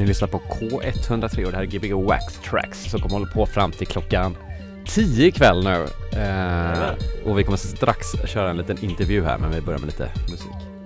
Ni lyssnar på K103 och det här är Gbg Wax Tracks som kommer hålla på fram till klockan 10 ikväll nu. Eh, och vi kommer strax köra en liten intervju här men vi börjar med lite musik.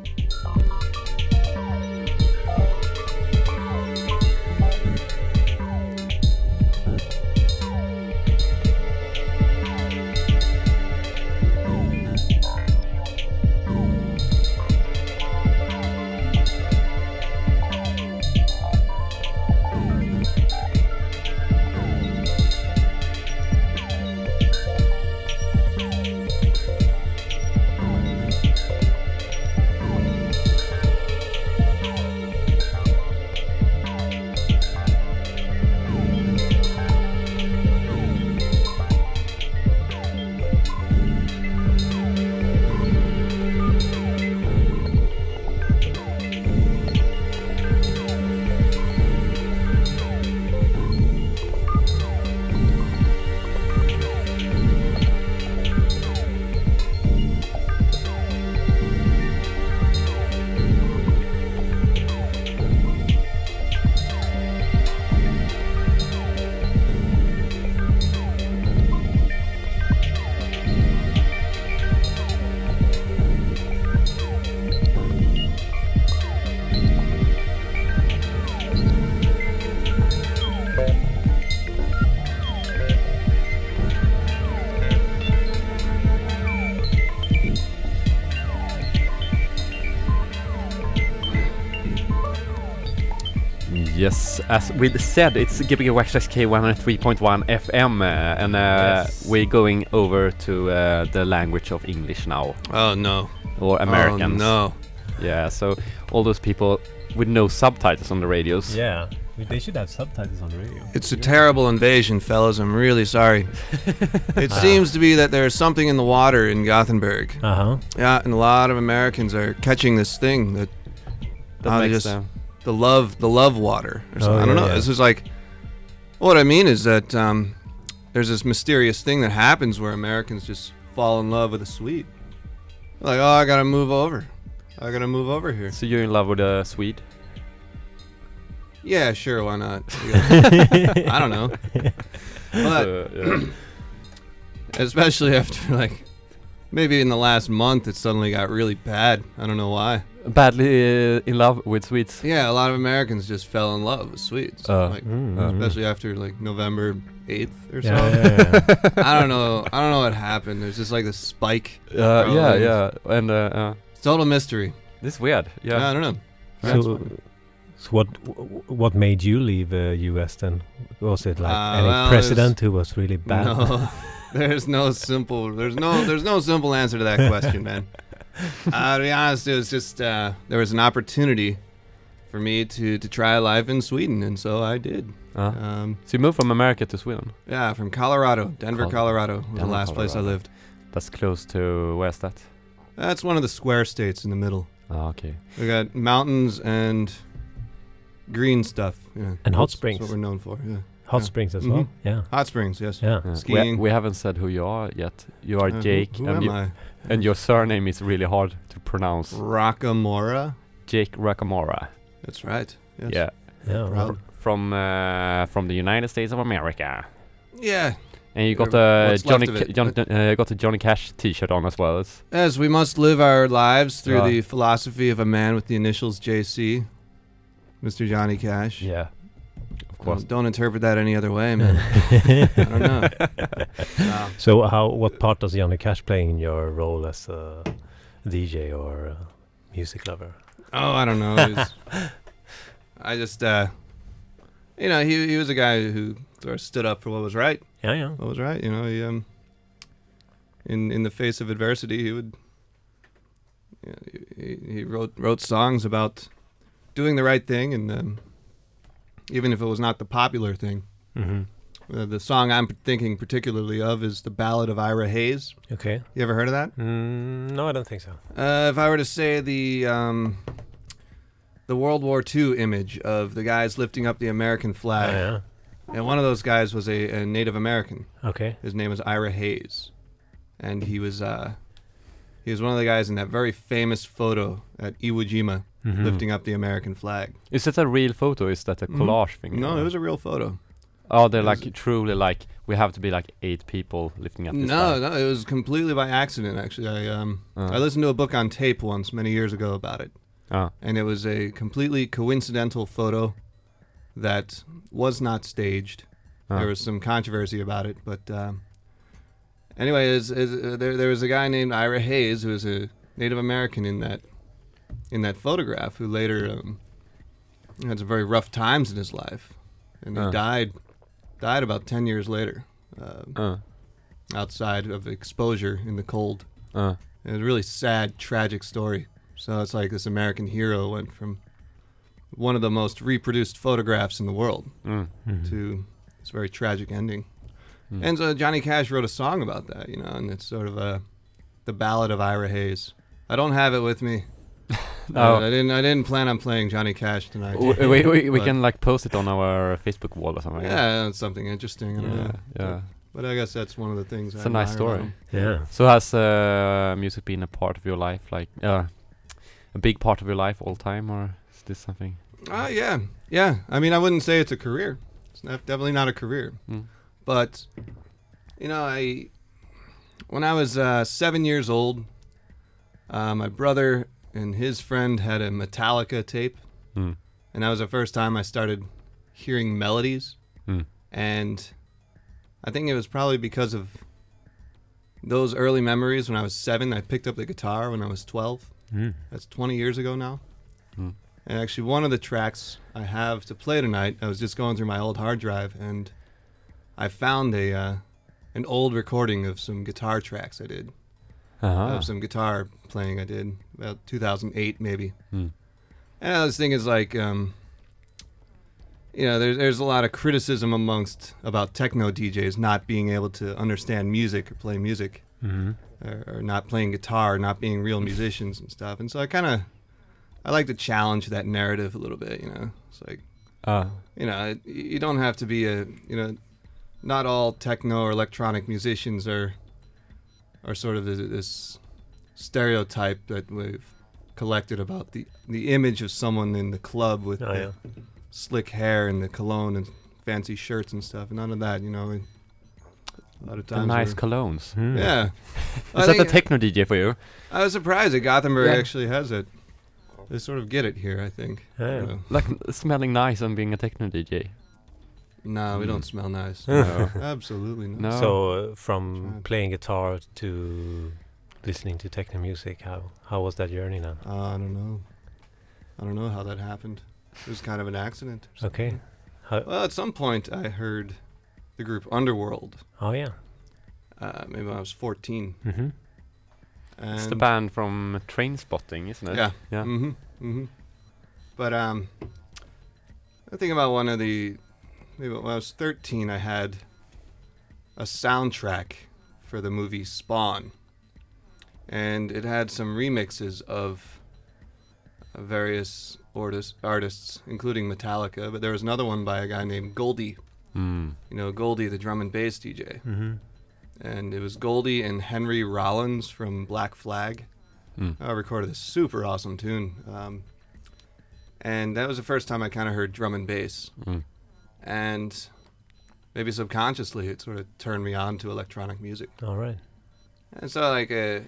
As we said, it's Gbg Wax Trax K103.1 FM uh, and uh, Yes. we're going over to uh, the language of English now, Oh no. or Americans. Oh no. Yeah, so all those people with no subtitles on the radios. Yeah, they should have subtitles on the radio. It's a terrible invasion, fellas. I'm really sorry. it seems to be that there's something in the water in Gothenburg. Uh huh. Yeah, and a lot of Americans are catching this thing that That uh, they makes just uh, the love the love water or something. Oh, I don't know. yeah. This is like what I mean is that um, there's this mysterious thing that happens where Americans just fall in love with a Swede. Like, oh, I gotta move over. I gotta move over here. so you're in love with a Swede? Yeah, sure, why not? I don't know. But Uh, yeah. especially after like maybe in the last month it suddenly got really bad. I don't know why. Badly uh, in love with Swedes. Yeah, a lot of Americans just fell in love with Swedes. Uh, like Mm, Uh, mm. especially after like November 8th or Yeah, so. yeah, yeah. I don't know. I don't know what happened. There's just like this spike. Uh, yeah, yeah, and uh, uh, Total mystery. this is weird. Yeah, Yeah, I don't know. So, so what what made you leave uh, U.S. then? Was it like Uh, any well, president who was really bad? No, there's no simple. There's no. There's no simple answer to that question, man. Uh, to be honest, it was just uh, there was an opportunity for me to to try life in Sweden, and so I did. Uh, Um, so you moved from America to Sweden. yeah, from Colorado, Denver, Col- Colorado was the Denver, last place I lived. That's close to where's that? That's one of the square states in the middle. Ah, okay. We got mountains and green stuff. Yeah, And hot springs. That's what we're known for. Yeah, Hot Yeah. springs as Mhm. well. Yeah, hot springs. Yes. yeah. Yeah. Skiing. We, we haven't said who you are yet. You are Uh, Jake, Who, and, am you, I? and your surname is really hard to pronounce. Rocamora. Jake Rocamora. That's right. Yes. Yeah, Yeah. Proud. from uh, from the United States of America. Yeah. And you got Uh, a Johnny Ca- it, Johnny, uh, got a Johnny Cash T-shirt on as well. It's, As we must live our lives through Yeah. the philosophy of a man with the initials JC, Mr. Johnny Cash. yeah, of Don't, course. don't interpret that any other way, man. I don't know. No. So how what part does Johnny Cash play in your role as a DJ or a music lover? Oh, I don't know. Was- I just, uh, you know, he he was a guy who sort of stood up for what was right. Yeah, yeah. What was right, you know. He, um, in in the face of adversity, he would. You know, he, he wrote wrote songs about doing the right thing, and um, even if it was not the popular thing, Mm-hmm. Uh, the song I'm thinking particularly of is the Ballad of Ira Hayes. Okay. You ever heard of that? Mm, no, I don't think so. Uh, if I were to say the um, the World War II image of the guys lifting up the American Oh, flag, yeah. and one of those guys was a, a Native American. Okay. His name was Ira Hayes, and he was uh, he was one of the guys in that very famous photo at Iwo Jima Mhm. lifting up the American flag. Is that a real photo? Is that a Mhm. collage thing? No, it was a real photo. Oh, they're it like truly like we have to be like eight people lifting up this No, flag. no, it was completely by accident. Actually, I um Uh. I listened to a book on tape once many years ago about it, Oh. and it was a completely coincidental photo that was not staged. Oh. There was some controversy about it, but um, anyway, is, is, uh, there there was a guy named Ira Hayes who was a Native American in that in that photograph who later um, had some very rough times in his life, and he Oh. died died about ten years later. Um, Uh, outside of exposure in the cold. uh, It was a really sad, tragic story. So it's like this American hero went from one of the most reproduced photographs in the world mm. Mhm. to this very tragic ending. Mm. And so Johnny Cash wrote a song about that, you know, and it's sort of a the ballad of Ira Hayes. I don't have it with me. Oh. Uh, I didn't. I didn't plan on playing Johnny Cash tonight. we, we, we, we can like post it on our Facebook wall or something. Yeah, it's something interesting. I yeah, yeah. But I guess that's one of the things. It's I a nice story. Yeah. So has uh, music been a part of your life, like uh, a big part of your life all time, or is this something? Uh, yeah, yeah. I mean, I wouldn't say it's a career. It's not, definitely not a career. Mm. But, you know, I when I was uh, seven years old, uh, my brother and his friend had a Metallica tape, Mm. and that was the first time I started hearing melodies. Mm. And I think it was probably because of those early memories when I was seven. I picked up the guitar when I was 12. Mm. That's 20 years ago now. Mm. And actually, one of the tracks I have to play tonight, I was just going through my old hard drive and I found a uh, an old recording of some guitar tracks I did, Uh-huh. of some guitar playing I did about 2008 maybe. Mm. And I was thinking, it's like, um, you know, there's there's a lot of criticism amongst about techno DJs not being able to understand music or play music Mhm. or, or not playing guitar, not being real musicians and stuff. And so I kind of, I like to challenge that narrative a little bit. You know, it's like, Uh, you know, you don't have to be a, you know, not all techno or electronic musicians are, are sort of this, this stereotype that we've collected about the the image of someone in the club with Oh, the yeah. slick hair and the cologne and fancy shirts and stuff. None of that. You know, a lot of the times. nice we're- colognes. Mm. yeah. I Is that the techno DJ for you? I was surprised that Gothenburg Yeah. actually has it. They sort of get it here, I think. Yeah. You know. Like smelling nice and being a techno DJ? No, we Mm. don't smell nice. No. Absolutely not. No. So uh, from playing guitar to listening to techno music, how how was that journey then? Uh, I don't know. I don't know how that happened. It was kind of an accident. Okay. How, Well, at some point, I heard the group Underworld. oh yeah. Uh, maybe when I was 14. Mm-hmm. And It's the band from Trainspotting, isn't it? Yeah. Yeah. Mm-hmm. Mm-hmm. But um, I think about one of the maybe when I was 13, I had a soundtrack for the movie Spawn, and it had some remixes of uh, various artists, artists, including Metallica. But there was another one by a guy named Goldie. Mm. You know, Goldie, the drum and bass DJ, Mm-hmm. and it was Goldie and Henry Rollins from Black Flag. Mm. I recorded this super awesome tune. Um, and that was the first time I kind of heard drum and bass. Mm. And maybe subconsciously, it sort of turned me on to electronic music. All right. And so, like, uh,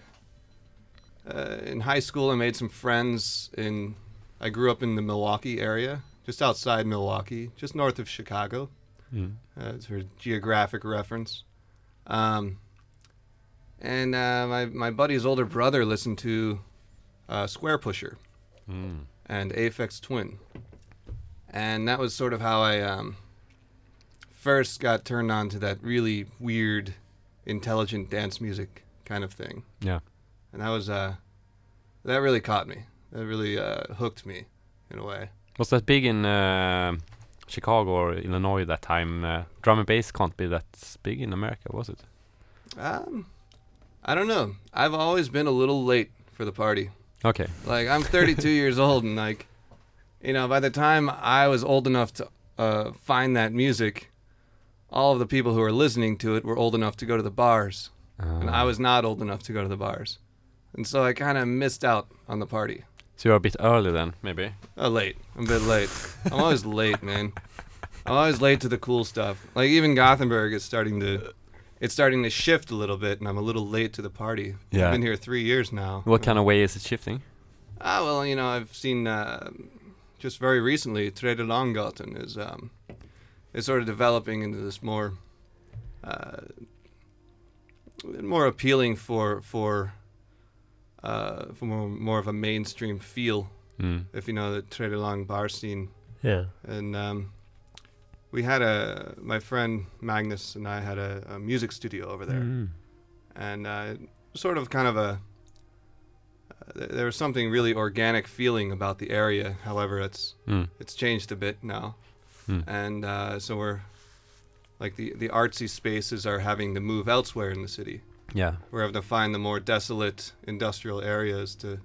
uh, in high school, I made some friends in. I grew up in the Milwaukee area, just outside Milwaukee, just north of Chicago. Mm. Uh, it's for geographic reference. Um, and uh, my my buddy's older brother listened to uh, Squarepusher Mm. and Aphex Twin, and that was sort of how I um, first got turned on to that really weird, intelligent dance music kind of thing. Yeah. And that was uh, that really caught me. That really uh, hooked me in a way. Was that big in uh, Chicago or Illinois that time, uh, drum and bass can't be that big in America, was it? Um, I don't know. I've always been a little late for the party. Okay. Like I'm 32 years old, and like, you know, by the time I was old enough to uh, find that music, all of the people who were listening to it were old enough to go to the bars, and I Uh, was not old enough to go to the bars, and so I kind of missed out on the party. So you're a bit early then, maybe. Uh, late. I'm a bit late. I'm always late, man. I'm always late to the cool stuff. Like even Gothenburg is starting to, it's starting to shift a little bit, and I'm a little late to the party. Yeah. I've been here three years now. What kind of way is it shifting? Ah, well, you know, I've seen uh, just very recently, Tredje Långgatan is um, is sort of developing into this more uh, more appealing for for uh, for more, more of a mainstream feel. Mm. If you know the Tredje Lång bar scene, Yeah. and um, we had a my friend Magnus and I had a, a music studio over there Mm. and uh, sort of kind of a uh, th- there was something really organic feeling about the area. However, it's Mm. it's changed a bit now, Mm. and uh, so we're like the the artsy spaces are having to move elsewhere in the city. Yeah. We're having to find the more desolate industrial areas to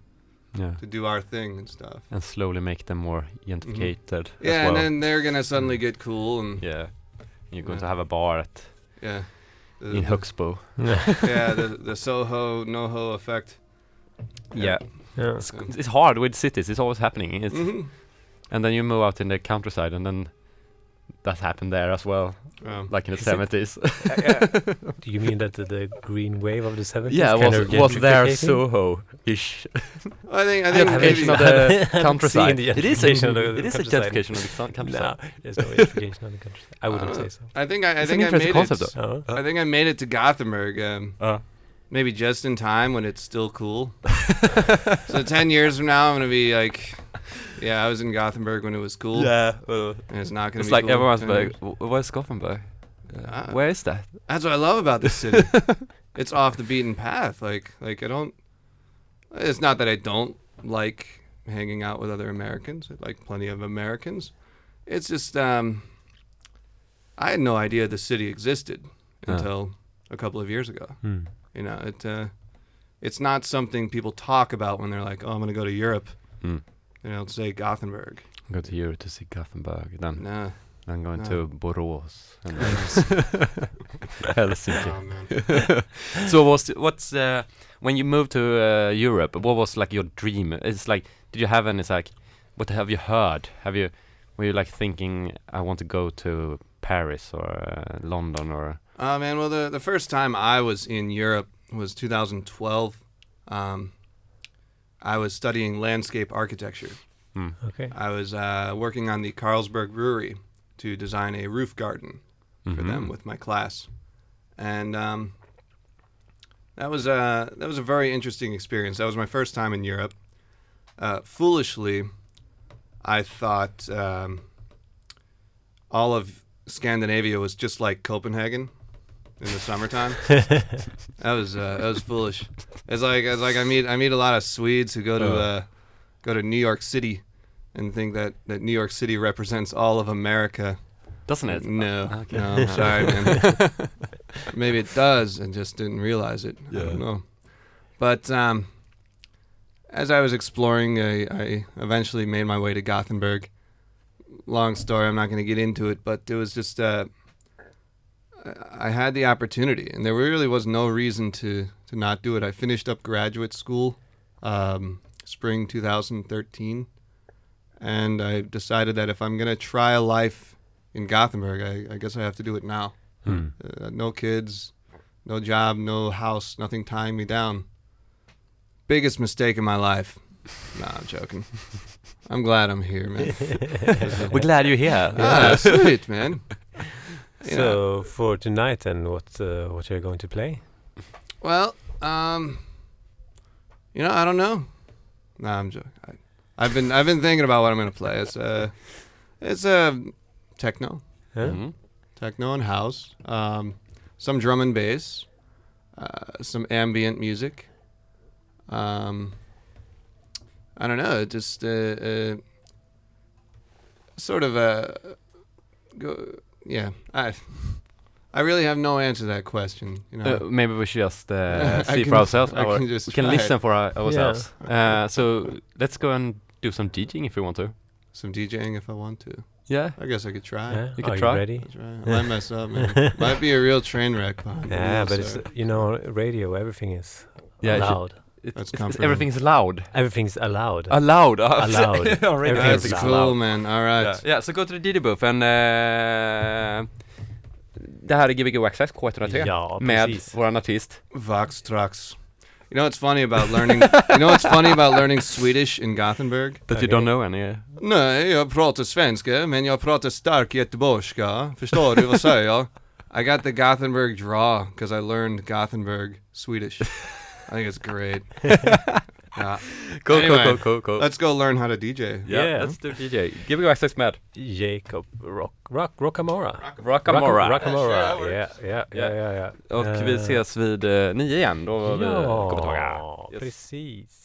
Yeah. to do our thing and stuff. And slowly make them more gentrified as Yeah, well. and then they're gonna suddenly get cool and yeah. You're going to have a bar at yeah. The- in the- Huxbo. yeah, the the Soho NoHo effect. Yeah. yeah. It's, it's hard with cities. It's always happening. It's, hmm And then you move out in the countryside, and then that happened there as well, Um, like in the Is it- seventies. Do you mean that the, the green wave of the 70s yeah, was of was there? Soho-ish I think I think haven't gentrification of the countryside. the It is a gentrification of the it is a countryside. gentrification of the coun- No, there's no gentrification of the countryside. I wouldn't Uh, say so. I think I, I think I made interesting it. concept, though. Oh. I think I made it to Gothenburg. Um, Uh, maybe just in time when it's still cool. so ten years from now, I'm gonna be like, yeah, I was in Gothenburg when it was cool. yeah, well, and it's not gonna it's be. like cool in everyone's like, "Where's Gothenburg? Uh, where is that?" That's what I love about this city. it's off the beaten path. Like like I don't. It's not that I don't like hanging out with other Americans. I like plenty of Americans. It's just um. I had no idea the city existed until a couple of years ago. Hmm. You know, it uh, it's not something people talk about when they're like, "Oh, I'm going to go to Europe." Mm. You know, say Gothenburg. Go to Europe to see Gothenburg, then Nah. then going No. to Borås and Helsinki. Oh, so was what's uh, when you moved to uh, Europe? What was like your dream? It's like, did you have any? It's like, what have you heard? Have you were you like thinking, I want to go to Paris or uh, London or? Oh man, well the the first time I was in Europe was 2012. Um, I was studying landscape architecture. Mm. Okay. I was uh, working on the Carlsberg Brewery to design a roof garden for Mhm. them with my class, and um, that was a that was a very interesting experience. That was my first time in Europe. Uh, foolishly, I thought um, all of Scandinavia was just like Copenhagen in the summertime. that was uh, that was foolish. It's like it's like I meet I meet a lot of Swedes who go to Uh. uh, go to New York City and think that, that New York City represents all of America. Doesn't it? No, Okay. no, I'm sorry, man. Maybe it does, and just didn't realize it. Yeah. I don't know. But um, as I was exploring, I, I eventually made my way to Gothenburg. Long story, I'm not going to get into it, but it was just uh, I- had the opportunity, and there really was no reason to to not do it. I finished up graduate school, um, spring 2013, and I decided that if I'm going to try a life in Gothenburg, I, I guess I have to do it now. Hmm. Uh, no kids, no job, no house, nothing tying me down. Biggest mistake in my life. No, I'm joking. I'm glad I'm here, man. We're glad you're here. ah, sweet, man. You so know, for tonight, then what uh, what are you going to play? well, um, you know, I don't know. Nah, I'm joking. I, I've been I've been thinking about what I'm gonna play. It's uh, it's uh, techno. Huh? Mhm. techno and house, um, some drum and bass, uh, some ambient music. Um, I don't know, just uh, uh, sort of a go. Yeah, I. I really have no answer to that question. You know, Uh, maybe we should just uh, see can- for ourselves. Or can just we can listen it. for our, ourselves. Uh, so let's go and do some DJing if we want to. some DJing if I want to. Yeah. I guess I could try. Yeah, You could are try. you ready? I'll try. I might mess up, man. Might be a real train wreck behind Yeah, wheel, but it's you know radio. Everything is Yeah, it allowed. It's, comforting. everything's loud. Everything's allowed. Allowed. Allowed. Already Everything's That's fancy. allowed. cool, man. All right. Yeah, yeah, så gå till DJ Booth and uh, det här är Gbg Waxxax K103 Ja, med våran artist. Vox Trux. You know what's funny about learning? you know what's funny about learning Swedish in Gothenburg? That you Okay. don't know any. Nej, jag pratar svenska, men jag pratar stark göteborgska. Förstår du vad jag säger? I got the Gothenburg draw because I learned Gothenburg Swedish. I think it's great. yeah. Cool, Anyway, cool, cool, cool, cool. Let's go learn how to DJ. yeah, Yeah. let's do DJ. Gbg Wax Trax med Jacob Rock, Rock, Rocamora. Rocamora. Rocamora. Yeah, sure, that Yeah, yeah, yeah, yeah, yeah. Och vi Eh, ses vid uh, nio igen då vi kommer tillbaka. Ja, Yes. precis.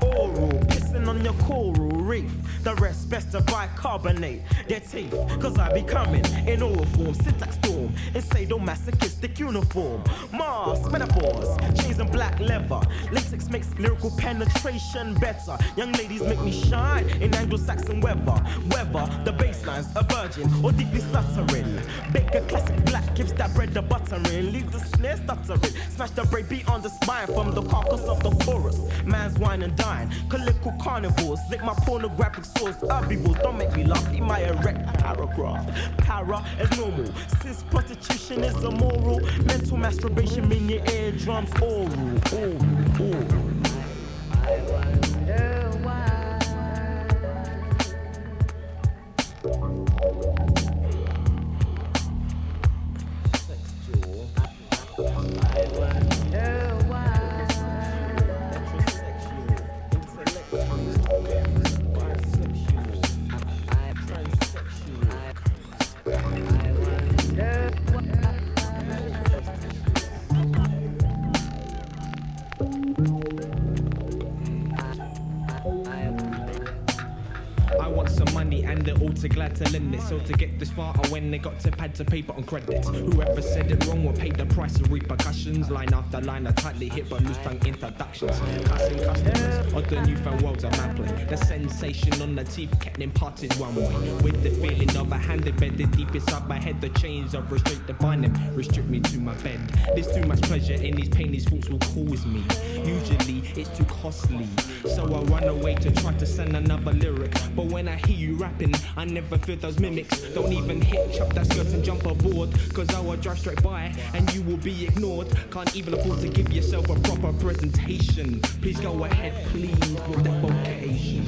Oral, pissing on your coral reef. The rest best to bicarbonate their teeth. Cause I be coming in oral form, syntax storm, and sadomasochistic uniform. Mars, metaphors, chains and black leather. Latex makes lyrical penetration better. Young ladies make me shine in Anglo-Saxon weather. Whether the bassline's a virgin or deeply stuttering. Bake a classic black, gives that bread the buttering. Leave the snare stuttering. Smash the break beat on the spine from the carcass of the chorus. Man's wine and dine. Colical carnivores. Lick my pornographic source. Herbivores. Don't make me laugh. In my erect paragraph. Para is normal. Since prostitution is immoral. Mental masturbation mean your eardrums oral. Oral. Oral. They're all too glad to lend it. So to get this far, I went and got to pad to paper on credit. Whoever said it wrong will pay the price of repercussions. Line after line, I tightly hit but loose tongue introductions. Cussing customers of the newfound worlds of mapping. The sensation on the teeth kept imparted one way. With the feeling of a hand embedded deep inside my head, the chains of restraint define them, restrict me to my bed. There's too much pleasure in these pain, these thoughts will cause me. Usually it's too costly, so I run away to try to send another lyric. But when I hear you rapping, I never fear those mimics. Don't even hitch up that skirt and jump aboard, cause I will drive straight by and you will be ignored. Can't even afford to give yourself a proper presentation. Please go ahead, please, with that vocation.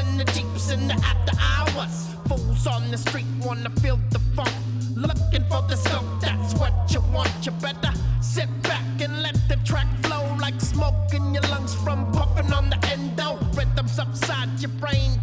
in the jeeps in the after hours. Fools on the street wanna feel the funk. Looking for the scope, that's what you want. You better sit back and let the track flow like smoke in your lungs from puffing on the endo. Rhythms upside your brain.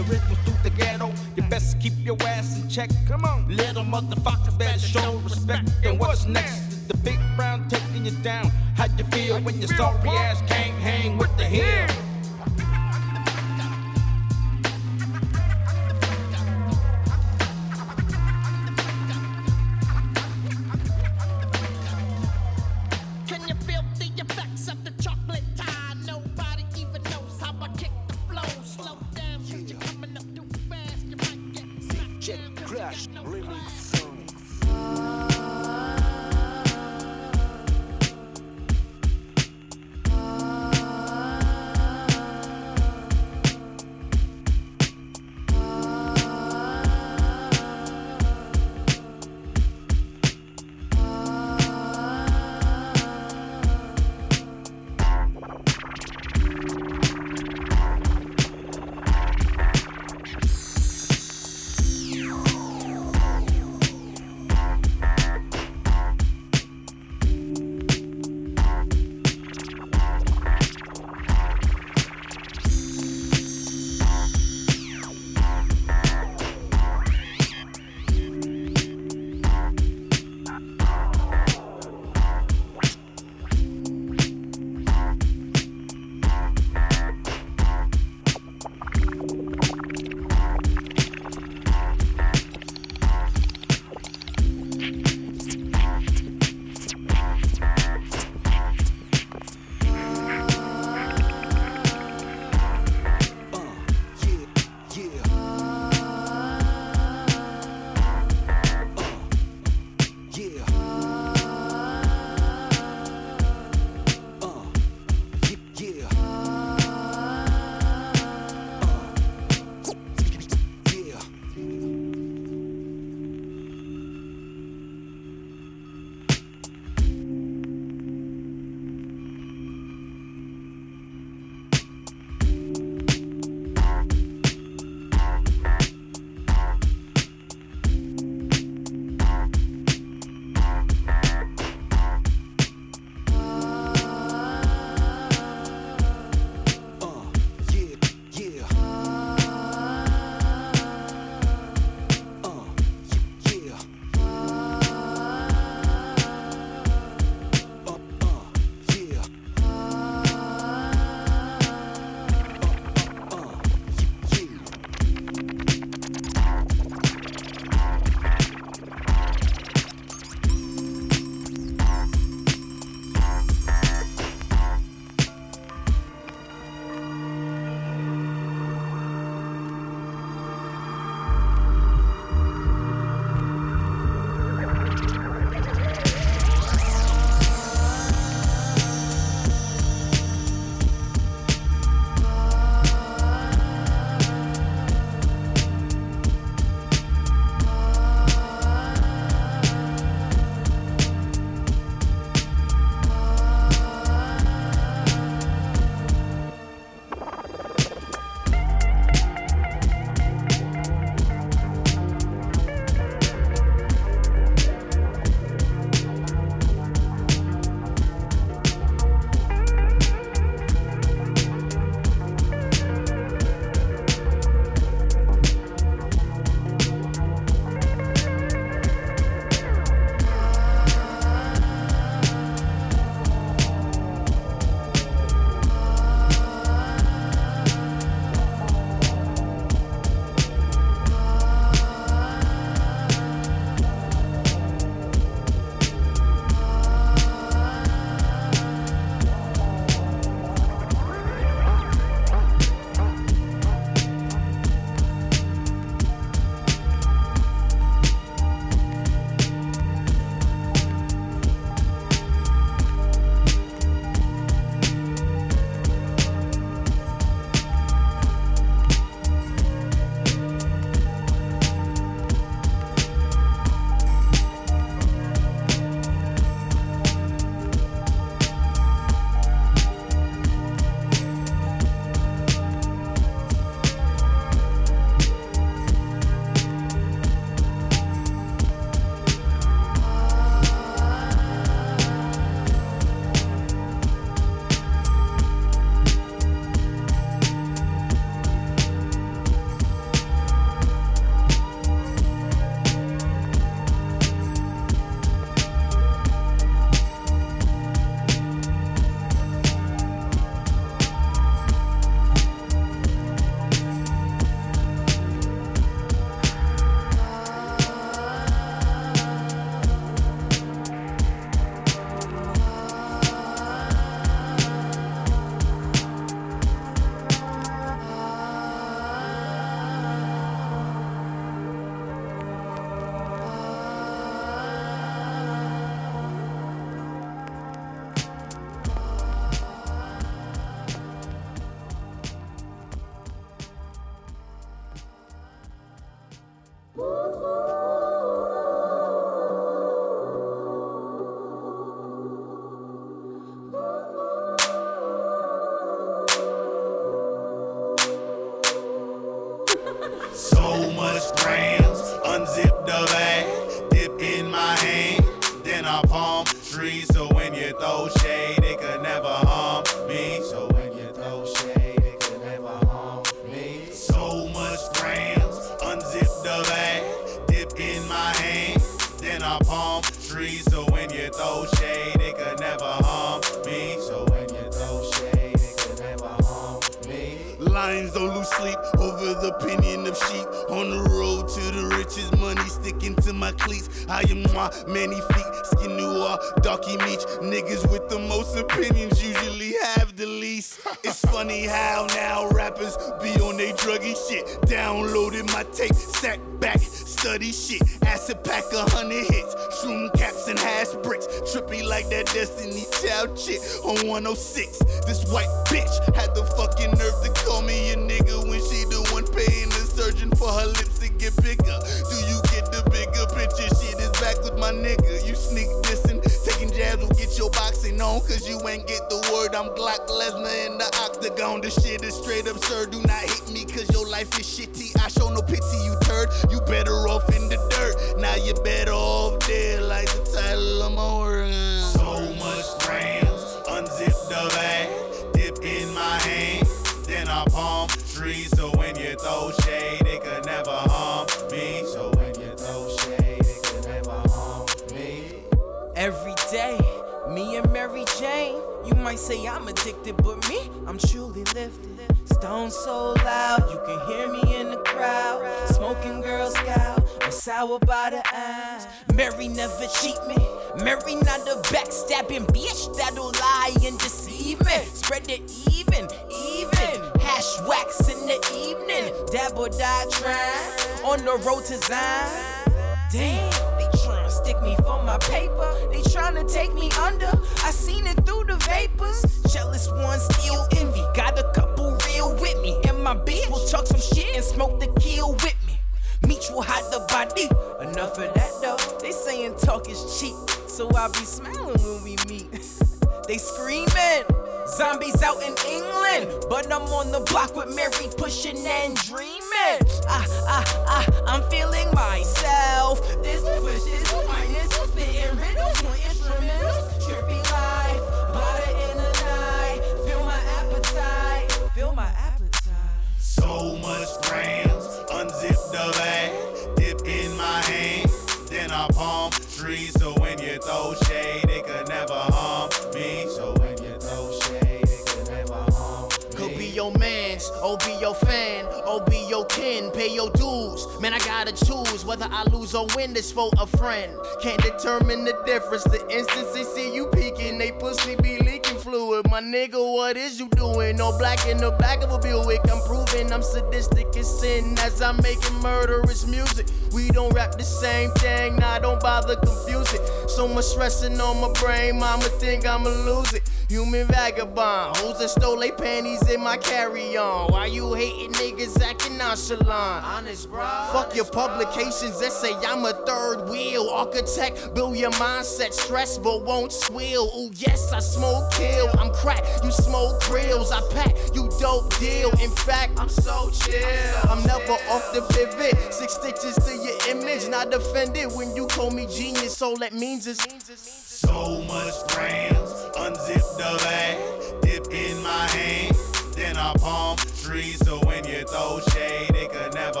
for a friend. Can't determine the difference. The instance they see you peeking, they pussy be leaking fluid. My nigga, what is you doing? No black in the back of a Buick. I'm proving I'm sadistic as sin as I'm making murderous music. We don't rap the same thing, nah, don't bother confusing. So much stressing on my brain, mama think I'ma lose it. Human vagabond, hoes that stole they panties in my carry-on. Why you hating niggas acting nonchalant? Honest, bro. Fuck your publications that say I'm a third wheel architect. Build your mindset, stress but won't swill. Ooh yes, I smoke kill. I'm crack, you smoke grills. I pack, you dope deal. In fact, I'm so chill. I'm never off the pivot. Six stitches to your image, not offended when you call me genius. All that means is. So much grams, unzip the bag, dip in my hand, then I palm trees. So when you throw shade, it could never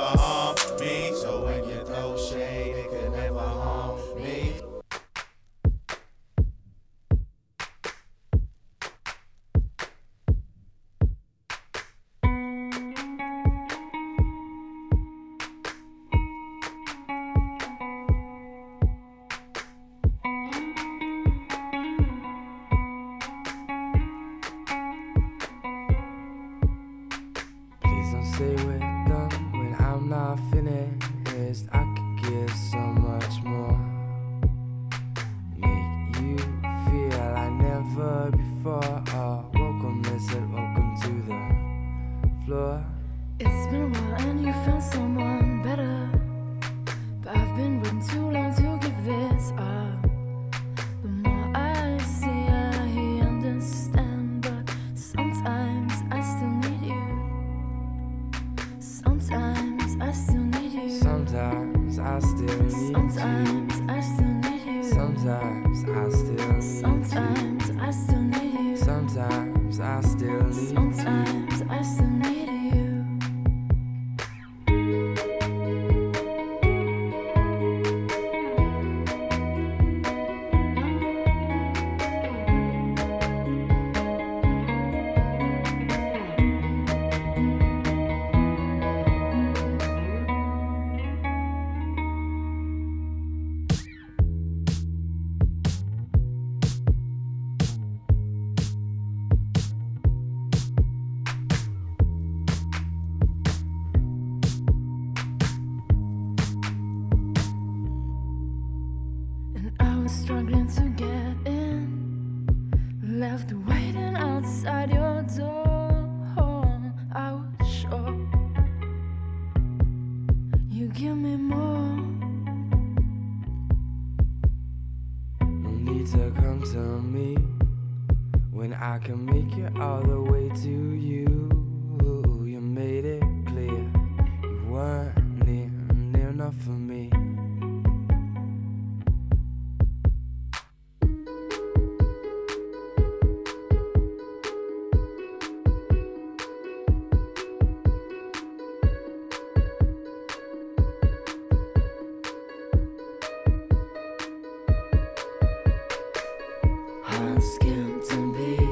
Heart skipped a beat,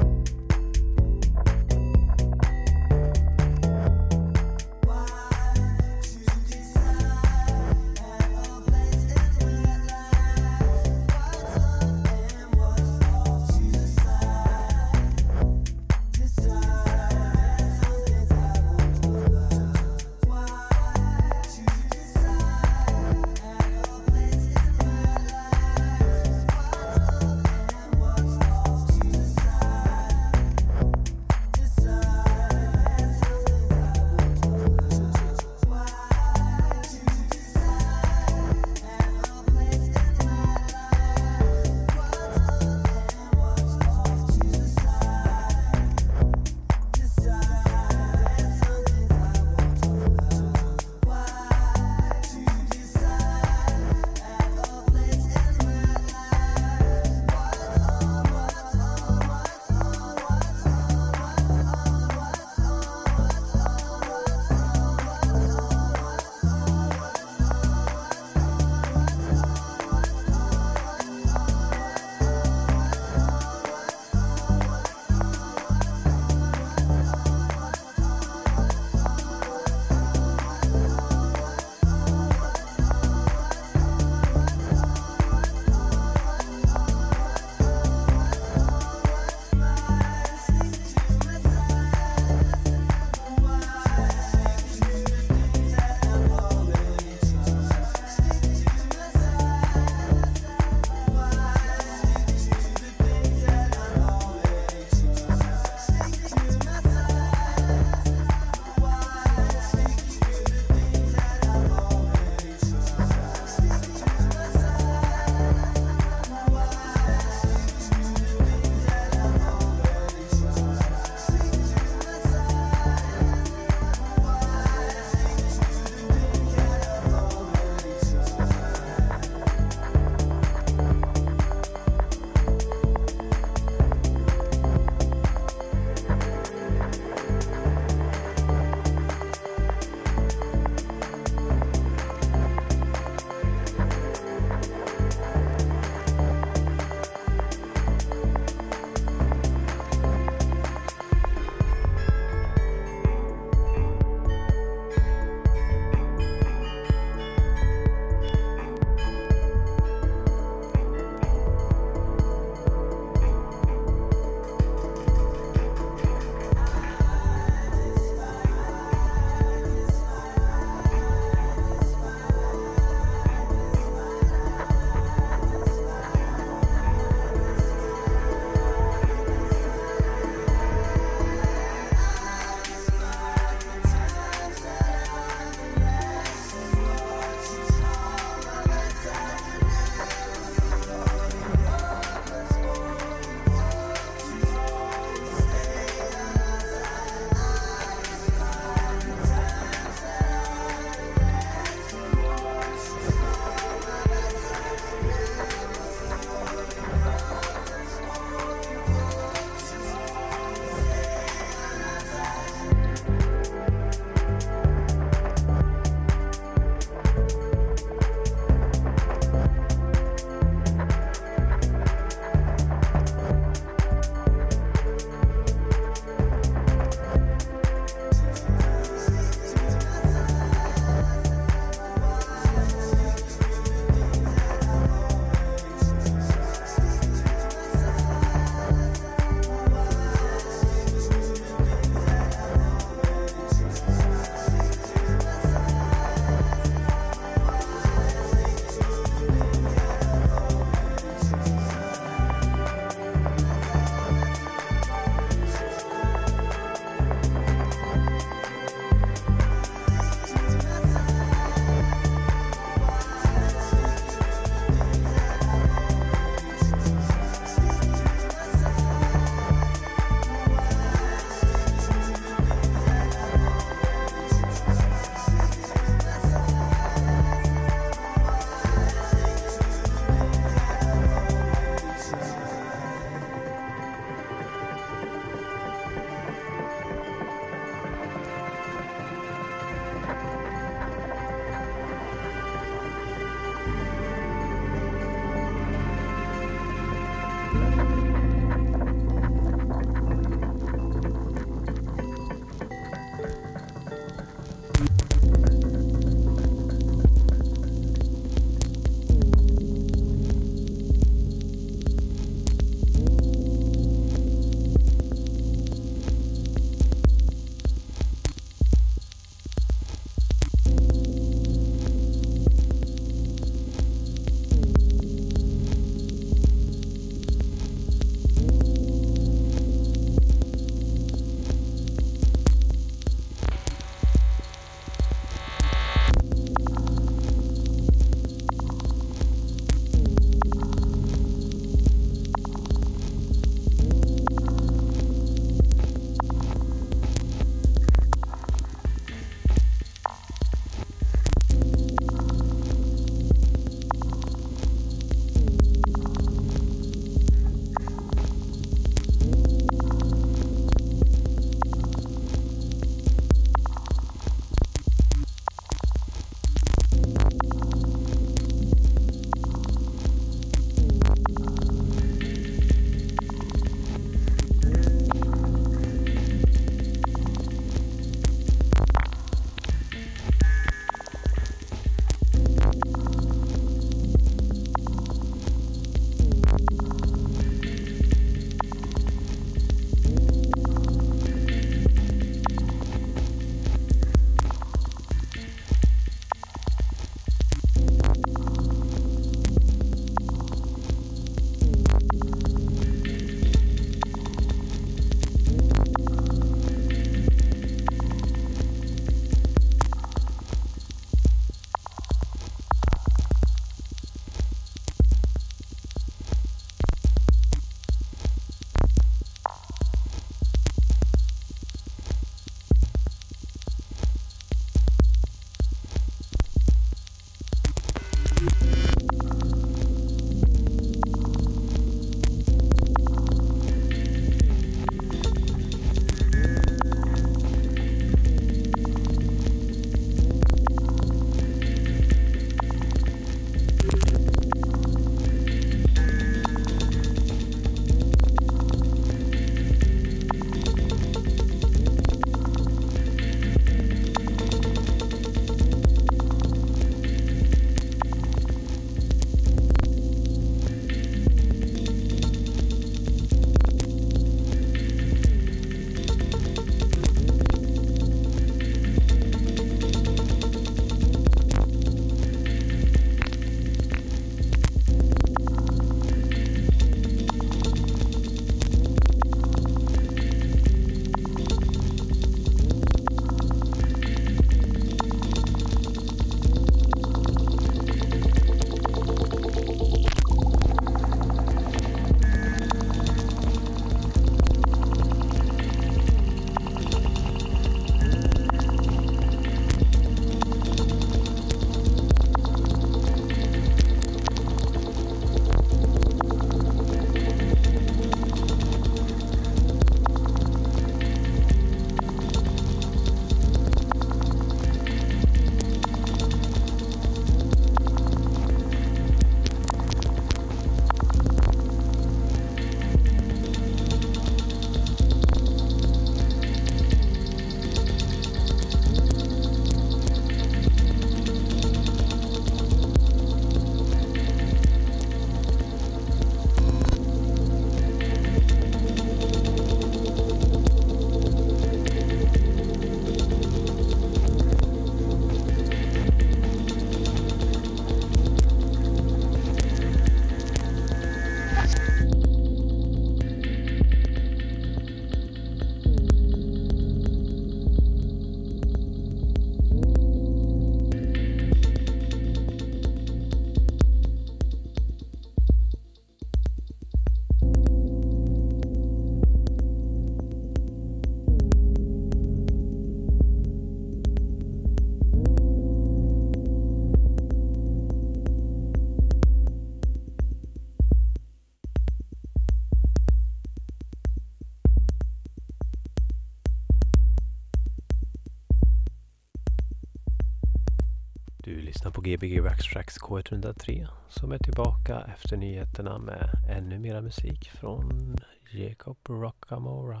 Gbg Backtracks K103 som är tillbaka efter nyheterna med ännu mera musik från Jacob Rockamora.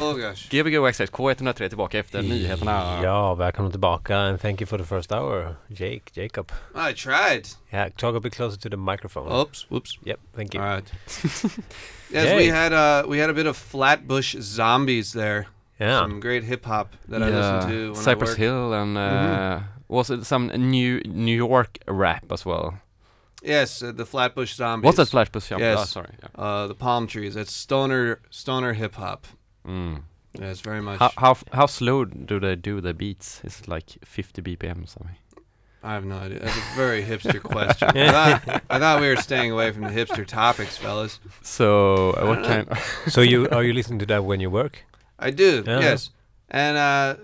Oh gosh. Gbg Waxxax K103 tillbaka efter nyheterna. Ja, välkommen tillbaka and thank you for the first hour, Jake, Jacob. I tried. Yeah, talk a bit closer to the microphone. Oops, whoops. Yep, thank you. All right. yes, Yay. we had uh we had a bit of Flatbush Zombies there. Yeah. Some great hip hop that I listened to when I Cypress worked. Hill and uh, Mhm. Was it some new New York rap as well? Yes, uh, the Flatbush Zombies. What's that Flatbush Zombies? Yes. Ah, sorry, Uh, the Palm Trees. It's stoner stoner hip hop. Mm. Yeah, it's very much. How, how how slow do they do the beats? Is it like 50 BPM or something? I have no idea. That's a very hipster question. I, thought, I thought we were staying away from the hipster topics, fellas. So uh, what I kind? so you are you listening to that when you work? I do, Yeah. yes. And uh,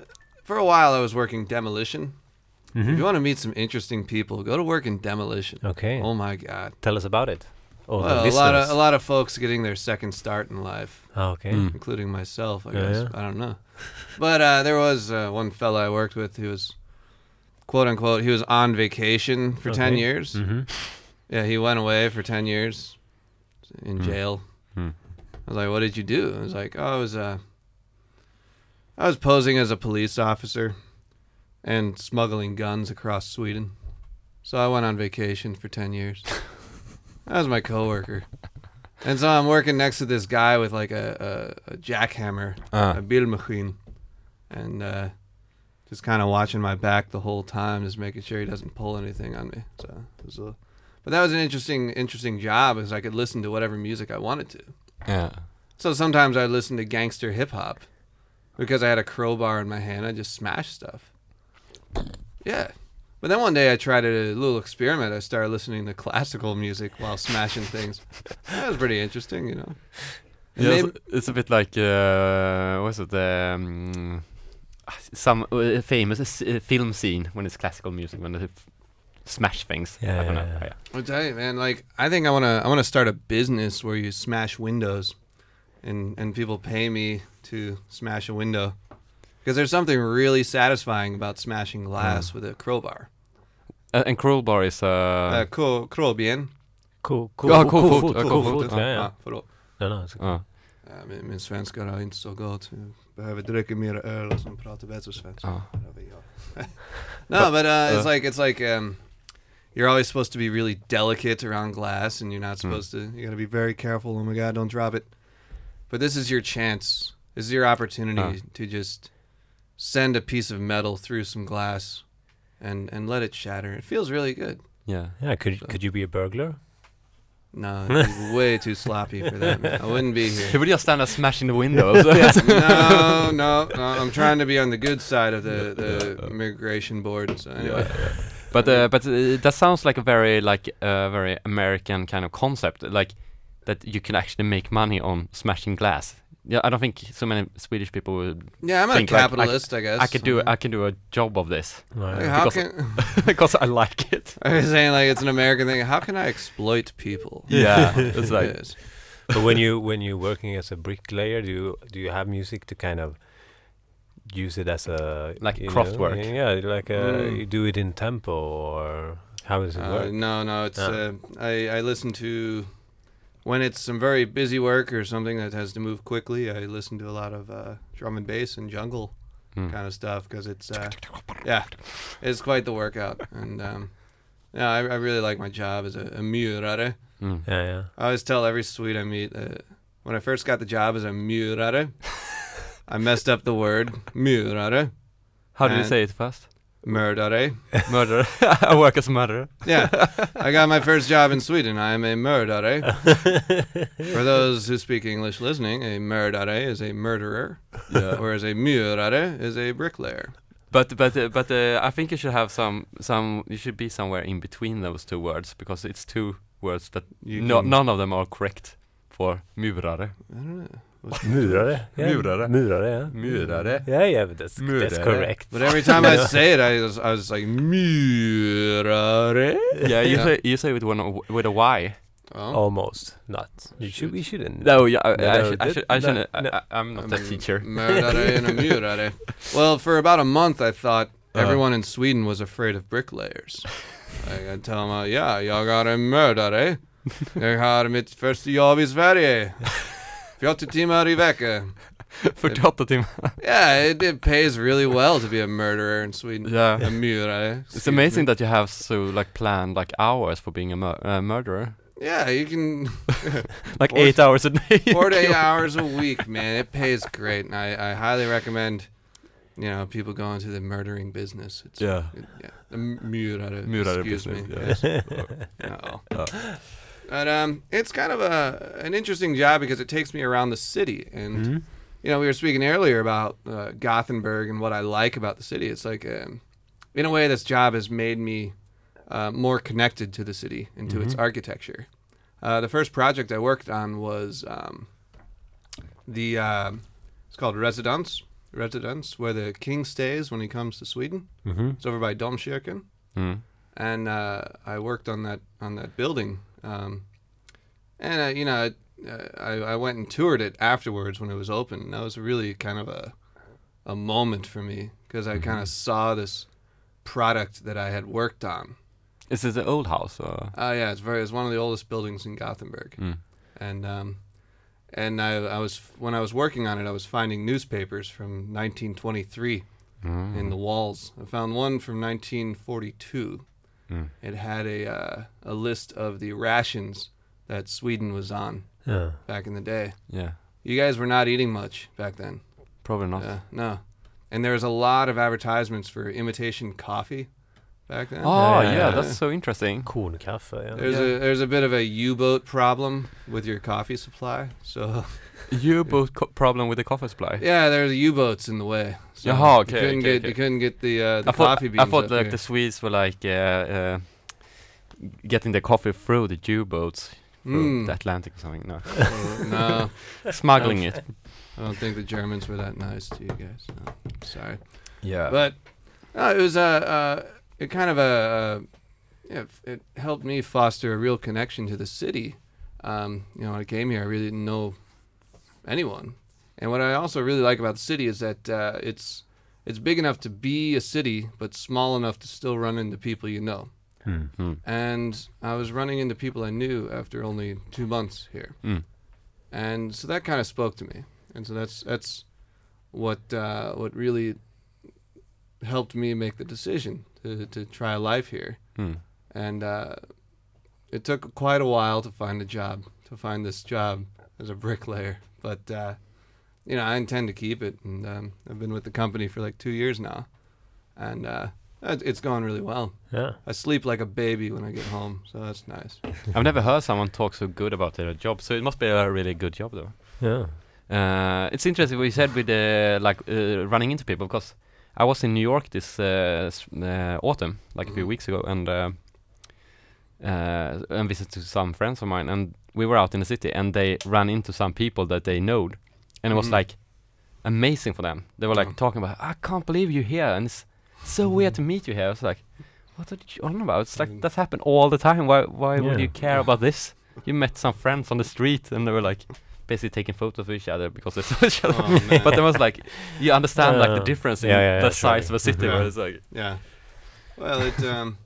for a while, I was working demolition. If Mhm. you want to meet some interesting people, go to work in demolition. Okay. Oh my God. Tell us about it. Oh, well, a lot of a lot of folks getting their second start in life. Ah, okay. Mm. including myself. I Yeah, guess yeah. I don't know, but uh, there was uh, one fella I worked with who was, quote unquote, he was on vacation for ten Okay. years. Mhm. Yeah, he went away for ten years in Mm. jail. Mm. I was like, "What did you do?" I was like, "Oh, I was uh, I was posing as a police officer and smuggling guns across Sweden. So I went on vacation for 10 years. that was my coworker. And so I'm working next to this guy with like a, a, a jackhammer, Ah. a bilmachine, and uh, just kind of watching my back the whole time, just making sure he doesn't pull anything on me. So, it was a, but that was an interesting, interesting job, because I could listen to whatever music I wanted to. Yeah. So sometimes I'd listen to gangster hip hop because I had a crowbar in my hand. I just smash stuff. Yeah. But then one day I tried a little experiment. I started listening to classical music while smashing things. That was pretty interesting, you know. Yeah, maybe- it's, it's a bit like uh, what's it? Um, some uh, famous uh, film scene when it's classical music when they f- smash things. Yeah, I don't know. yeah. Yeah. I'll tell you, man. Like, I think I wanna, I wanna start a business where you smash windows, and and people pay me to smash a window, because there's something really satisfying about smashing glass with a crowbar. Uh, and crowbar is uh, Uh, cool, cool bien. Cool, cool, Ja, cool cool foot, foot, cool foot, foot. ja, ja. Ah, förlåt. No, no, it's okay. uh, Ja, min, min svenska är inte så gott. Jag behöver dricka mer öl och sen prata bättre svenska. Ah. Där vi har. no, but uh, it's uh, like it's like um, you're always supposed to be really delicate around glass, and you're not supposed to. You got to be very careful. Oh my God, don't drop it. But this is your chance. This is your opportunity Ah. to just send a piece of metal through some glass, and and let it shatter. It feels really good. yeah. Yeah, could could you be a burglar? No, it's way too sloppy for that. Man. I wouldn't be here. He would just stand there smashing the windows. no, no, no. I'm trying to be on the good side of the, the immigration board. So anyway, But uh, but uh, that sounds like a very like a very American kind of concept, like that you can actually make money on smashing glass. Yeah, I don't think so many Swedish people would. Yeah, I'm a think, like, capitalist, I guess. I could do I can do a job of this. Right. Like, how because, can because I like it. I was saying like it's an American thing? How can I exploit people? Yeah, it's like Yes. but when you when you're working as a bricklayer, do you do you have music to kind of use it as a Like you know, Kraftwerk. Yeah, like uh, Mm. you do it in tempo or how does it Uh, work? no, no. It's Ah. uh, I I listen to when it's some very busy work or something that has to move quickly. I listen to a lot of uh, drum and bass and jungle Mm. kind of stuff because it's uh, yeah, it's quite the workout. And um, yeah, I, I really like my job as a, a murare. Mm. Yeah, yeah. I always tell every Swede I meet that when I first got the job as a murare, I messed up the word murare, How do you say it first? Murdare. Murderer. I work as a murderer. Yeah, I got my first job in Sweden. I am a murdare. For those who speak English listening, a murdare is a murderer, Yeah. whereas a murare is a bricklayer. But but uh, but uh, I think you should have some some you should be somewhere in between those two words because it's two words that You no, none of them are correct for murare. I don't Murare. Yeah. Murare. Murare, yeah. Murare. Yeah, yeah, but that's that's correct. But every time I say it, I was, I was like murare. Yeah, you Yeah. say you say it with one with a Y. Oh. Almost not. You should. We shouldn't. No, yeah, I, No, I, should, I, should, I shouldn't. no. I, I, I'm not a Um, teacher. Murdare and a murare. Well, for about a month, I thought everyone in Sweden was afraid of bricklayers. like, I'd tell them, uh, yeah, jag är en mördare. jag har mitt första jobb i Sverige. 40 timmar i veckan. 48 timmar. Yeah, it, it pays really well to be a murderer in Sweden. Yeah. A mördare. It's amazing that you have so like planned like hours for being a mur- uh, murderer. Yeah, you can. Like eight hours a day. Four to eight hours a week, man. It pays great, and I, I highly recommend, you know, people go into the murdering business. It's, Yeah. it- yeah. The m- murder. Murder excuse business, me. yeah. Yes. Uh-oh. But um, it's kind of a an interesting job because it takes me around the city, and Mhm. you know, we were speaking earlier about uh, Gothenburg and what I like about the city. It's like, um, in a way, this job has made me uh, more connected to the city and to its Mhm. architecture. Uh, the first project I worked on was um, the um it's called Residence, Residence, where the king stays when he comes to Sweden. Mhm. It's over by Domkyrkan, Mm. and uh, I worked on that on that building. Um, and uh, you know, uh, I, I went and toured it afterwards when it was open. And that was really kind of a a moment for me because I kind of saw this product that I had worked on. This is the old house? Oh yeah, it's very. It's one of the oldest buildings in Gothenburg, Mm. and um, and I, I was when I was working on it, I was finding newspapers from 1923 Mm. in the walls. I found one from 1942. Mm. It had a uh, a list of the rations that Sweden was on Yeah. back in the day. Yeah. You guys were not eating much back then. Probably not. Yeah, no. And there was a lot of advertisements for imitation coffee back then. Oh Yeah. yeah, that's so interesting. Kornkaffe, ja. There's a there's a bit of a U-boat problem with your coffee supply. So U-boat co- problem with the coffee supply. yeah, there's U-boats in the way. So Jaha, you okay, couldn't okay, get okay. you couldn't get the uh, the I thought, coffee beans. I thought up like here. the Swedes were like uh, uh, getting the coffee through the U-boats Mm. the Atlantic or something. No, Uh, no, smuggling it. I don't think the Germans were that nice to you guys. No, sorry. Yeah. But no, it was a uh, it kind of a yeah, it helped me foster a real connection to the city. Um, you know, when I came here, I really didn't know anyone, and what I also really like about the city is that uh, it's it's big enough to be a city, but small enough to still run into people you know. Hmm. Mm. And I was running into people I knew after only two months here, Mm. and so that kind of spoke to me, and so that's that's what uh, what really helped me make the decision to to try life here, Mm. and uh, it took quite a while to find a job, to find this job as a bricklayer, but uh, you know I intend to keep it, and um, I've been with the company for like two years now, and uh, it- it's going really well. Yeah. I sleep like a baby when I get home, so that's nice. I've never heard someone talk so good about their job, so it must be a really good job though. Yeah. Uh, it's interesting what you said with uh, like uh, running into people because I was in New York this uh, uh, autumn, like a few Mhm. weeks ago, and uh, uh, and visited some friends of mine, and we were out in the city, and they ran into some people that they knowed, and it was Mhm. like amazing for them. They were like Yeah. talking about, I can't believe you're here, and it's so weird to meet you here. I was like, what are you on about? It's like Mm. that happened all the time. Why why would you care about this? You met some friends on the street, and they were like basically taking photos of each other because they saw each other. Oh, but there was like you understand like the difference in yeah, yeah, the size of a city Yeah. where it's like Yeah. Well, it um,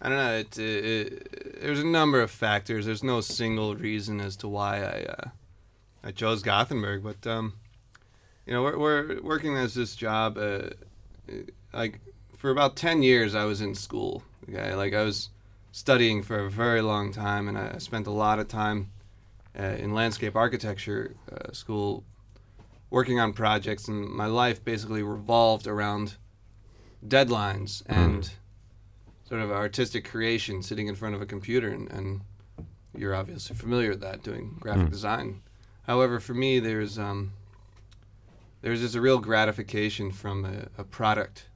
I don't know. It, it, it there's a number of factors. There's no single reason as to why I uh, I chose Gothenburg, but um, you know, we're, we're working as this job. Uh, like for about ten years, I was in school. Okay, like I was studying for a very long time, and I spent a lot of time uh, in landscape architecture uh, school working on projects, and my life basically revolved around deadlines and sort of artistic creation, sitting in front of a computer, and, and you're obviously familiar with that, doing graphic Mm. design. However, for me, there's um, there's just a real gratification from a, a product,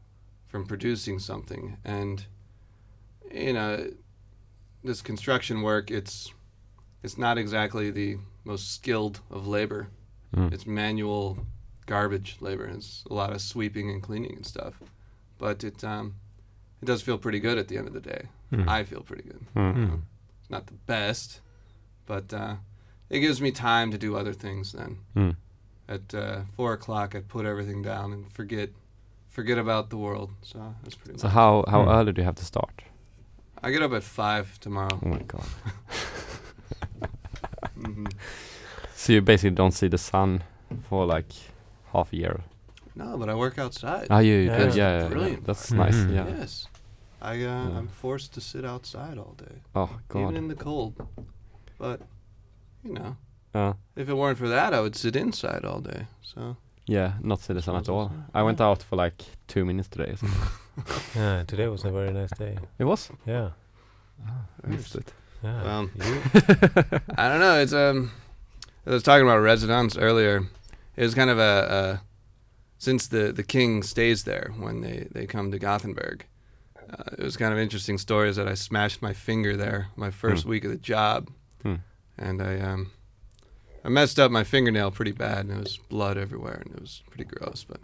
from producing something, and you know, this construction work, it's it's not exactly the most skilled of labor. Mm. It's manual garbage labor. It's a lot of sweeping and cleaning and stuff. But it um, it does feel pretty good at the end of the day. Mm. I feel pretty good. Mm. Mm. It's not the best, but uh, it gives me time to do other things. Then Mm. at uh, four o'clock, I put everything down and forget forget about the world. So that's pretty. So much. how how Hmm. early do you have to start? I get up at five tomorrow. Oh my god. hmm So you basically don't see the sun for like half a year. No, but I work outside. Ah, you, Yeah. yeah, That's yeah, yeah, brilliant. that's nice. Yeah. Yes. I uh, Yeah. I'm forced to sit outside all day, Oh God. even in the cold. But you know, Uh, if it weren't for that, I would sit inside all day. So yeah, not see the sun at all. so. I went out for like two minutes today. So Yeah, today was a very nice day. it was. Yeah. I missed it. Yeah. Well, you, I don't know. It's um, I was talking about residence earlier. It was kind of a, a since the the king stays there when they they come to Gothenburg. Uh, it was kind of interesting stories that I smashed my finger there my first Hmm. week of the job, Hmm. and I um, I messed up my fingernail pretty bad, and there was blood everywhere, and it was pretty gross. But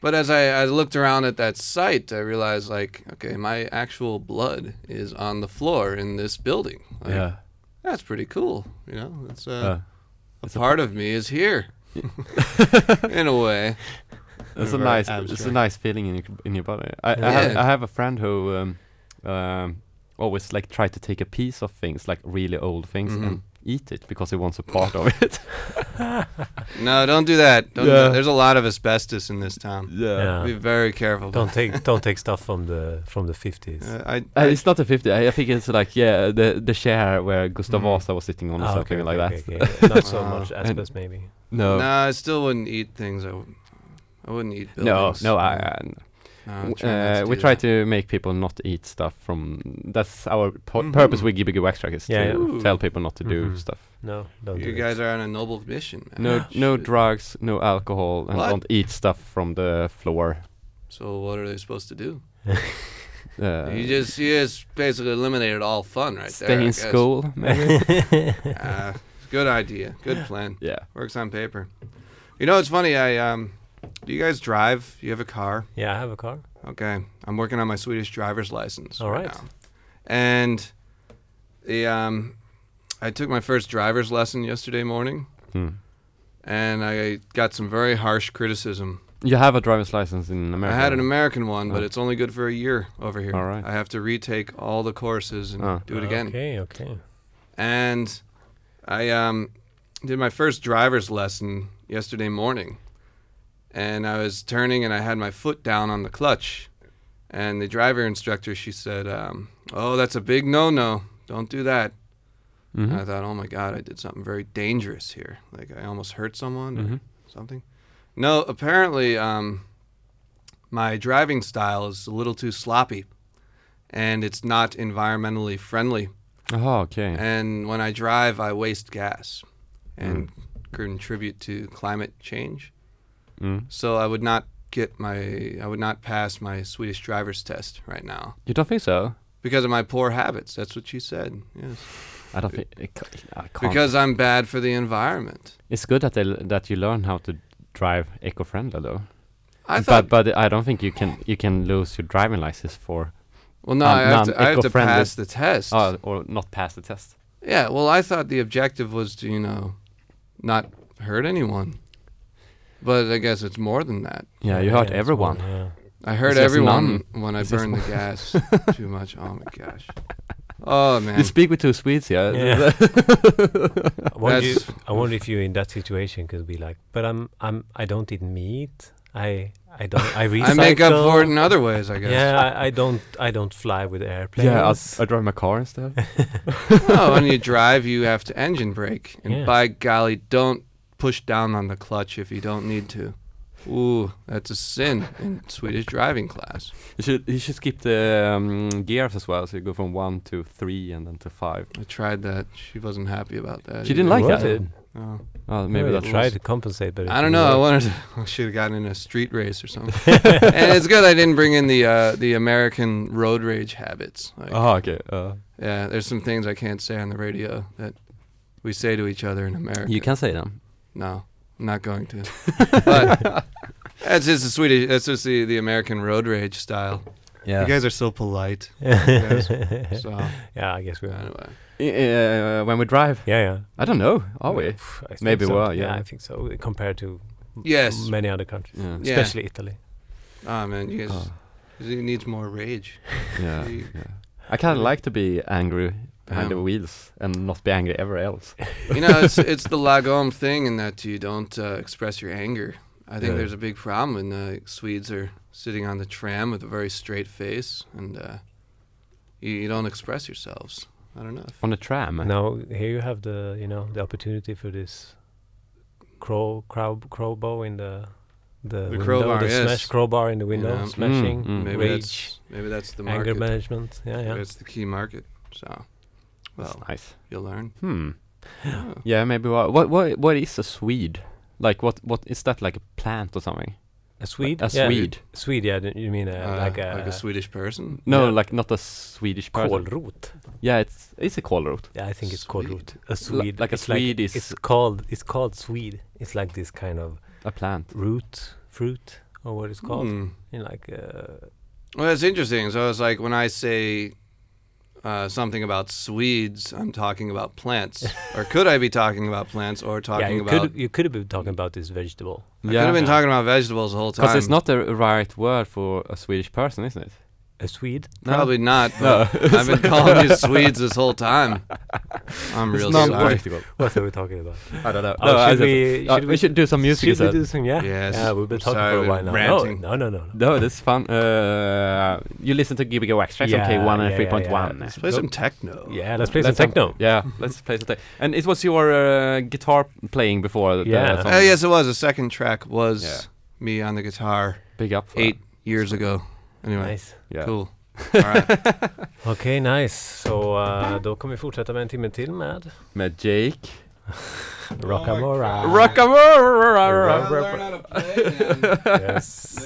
but as I, I looked around at that site, I realized like, okay, my actual blood is on the floor in this building. Like, Yeah. that's pretty cool. You know, it's uh, Uh, a it's a part of me is here, in a way. It's a Very nice, it's a nice feeling in your in your body. I, I have I have a friend who um, um, always like try to take a piece of things, like really old things, Mhm. and eat it because he wants a part of it. No, don't do that. Don't Yeah. that. There's a lot of asbestos in this town. Yeah. Be very careful. don't take don't take stuff from the from the fifties. Uh, I, Uh, it's not a fifty. I, I think it's like yeah, the the chair where Gustav Mhm. Vasa was sitting on or Ah, something okay, like okay, that. okay, okay. Not so Uh, much asbestos, maybe. No, no, I still wouldn't eat things. I, w- I wouldn't eat no, buildings. no. I, I No, try uh, we try that. to make people not eat stuff from. That's our po- Mhm. purpose with Gbg Wax Trax is Yeah, to yeah. tell people not to do Mhm. stuff. No, don't You do guys it. are on a noble mission. Man. No, no Shit. drugs, no alcohol, and What? don't eat stuff from the floor. So what are they supposed to do? Uh, you just you just basically eliminated all fun right stay there. I in school, maybe. Ah, good idea. Good plan. yeah. Works on paper. You know, it's funny. I um, do you guys drive? You have a car? yeah, I have a car. Okay, I'm working on my Swedish driver's license. All right. right. now. And the um, I took my first driver's lesson yesterday morning, Hmm. and I got some very harsh criticism. You have a driver's license in America. I had an American one, but Oh. it's only good for a year over here. All right. I have to retake all the courses and Oh. do it again. Okay, okay. And I um, did my first driver's lesson yesterday morning. And I was turning and I had my foot down on the clutch. And the driver instructor, she said, um, Oh, that's a big no no. Don't do that. Mhm. And I thought, Oh my God, I did something very dangerous here. Like I almost hurt someone or Mhm. something. No, apparently, um, my driving style is a little too sloppy. And it's not environmentally friendly Oh, okay. and when I drive, I waste gas and contribute to climate change. Mm. So I would not get my, I would not pass my Swedish driver's test right now You don't think so? because of my poor habits. That's what she said. Yes, I don't think. It, I can't. because I'm bad for the environment. it's good that they that you learn how to drive eco-friendly though. I thought. but but I don't think you can you can lose your driving license for well, no, um, I have to. I have to pass the test. uh, or not pass the test. yeah. Well, I thought the objective was to, you know, not hurt anyone. But I guess it's more than that. Yeah, you hurt it's everyone. one, yeah. I hurt everyone none. when I It's just burned the gas too much. Oh my gosh. Oh man. You speak with two Swedes, yeah. Yeah. I wonder, That's- I wonder if you're in that situation could be like, but I'm I'm I don't eat meat. I I don't I recycle. I make up for it in other ways, I guess. Yeah, I, I don't I don't fly with airplanes. yeah, I'll, I drive my car instead. oh, when you drive, you have to engine brake, and Yeah. by golly, don't push down on the clutch if you don't need to. Ooh, that's a sin in Swedish driving class. You should you should skip the um, gears as well, so you go from one to three and then to five. I tried that. She wasn't happy about that. She didn't either. like Was that. it? Oh. Oh, maybe Maybe that's I tried to compensate, but I don't didn't know. I wanted to. I should have gotten in a street race or something. and it's good I didn't bring in the uh, the American road rage habits. Like, Oh, okay. Uh, Yeah, there's some things I can't say on the radio that we say to each other in America. you can say them. No, I'm not going to. but that's just the Swedish. That's just the, the American road rage style. Yeah. You guys are so polite. Yes. so yeah, I guess we are. anyway, uh, when we drive, Yeah, yeah. I don't know. Are we? Pff, I think Maybe so. we are, yeah. I think so. Compared to yes, many other countries, Yeah. Yeah. especially Italy. Ah man, you guys, Oh. he needs more rage. Yeah, yeah. I kind of like to be angry behind the wheels and not be angry ever else. you know, it's it's the lagom thing in that you don't uh, express your anger. I think Yeah. there's a big problem when uh, Swedes are sitting on the tram with a very straight face and uh, you, you don't express yourselves. I don't know. On a tram. Now here you have the you know the opportunity for this crow crow crowbar in the the, window, crowbar, the yes. smash crowbar in the window, Yeah. smashing, Mm, mm. maybe rage, that's maybe that's the anger management. Yeah, yeah. Maybe It's the key market. So, That's nice. you'll learn. Hmm. Yeah. Yeah, maybe what what what what is a Swede? Like what what is that like a plant or something? A Swede? A Yeah. Swede. Swede, yeah. You mean uh, Uh, like a, like a Swedish person. No, Yeah. like not a Swedish person. kålrot? Yeah, it's it's a kålrot. Yeah, I think it's Swede. kålrot. A Swede, like a it's Swede is- It's called. It's called Swede. It's like this kind of A plant. root, fruit, or what it's called. Hmm. In like, uh, Well, it's interesting. So it's like when I say uh, something about Swedes, I'm talking about plants. or could I be talking about plants or yeah, talking you about? could you could have been talking about this vegetable. I could have been Yeah. talking about vegetables the whole time. Because it's not the right word for a Swedish person, isn't it? A Swede? No. Probably not. No. I've been calling you Swedes this whole time. I'm It's real not sorry. political. What are we talking about? I don't know. Oh, no, I should just- we- uh, should we, we- should do some music Should we do some? Yeah. Yes. Yeah, we've been I'm talking sorry, for a while now. ranting. No, no, no, no. No, is fun. Uh, you listen to Gbg Wax Trax on Yeah, K1 and yeah, yeah, 3.1. yeah. Let's play Go- some techno. Yeah, let's play Let's some techno. Yeah, let's play some techno. And it was your uh, guitar playing before. the- Yeah. song. Oh yes, it was. The second track was Yeah. me on the guitar Big up for eight years ago. Anyway, Nice. Yeah. cool. Okej, nice. Så uh, då kommer vi fortsätta med en timme till med Med Jake. Rockamora. Rockamora! man. Yes.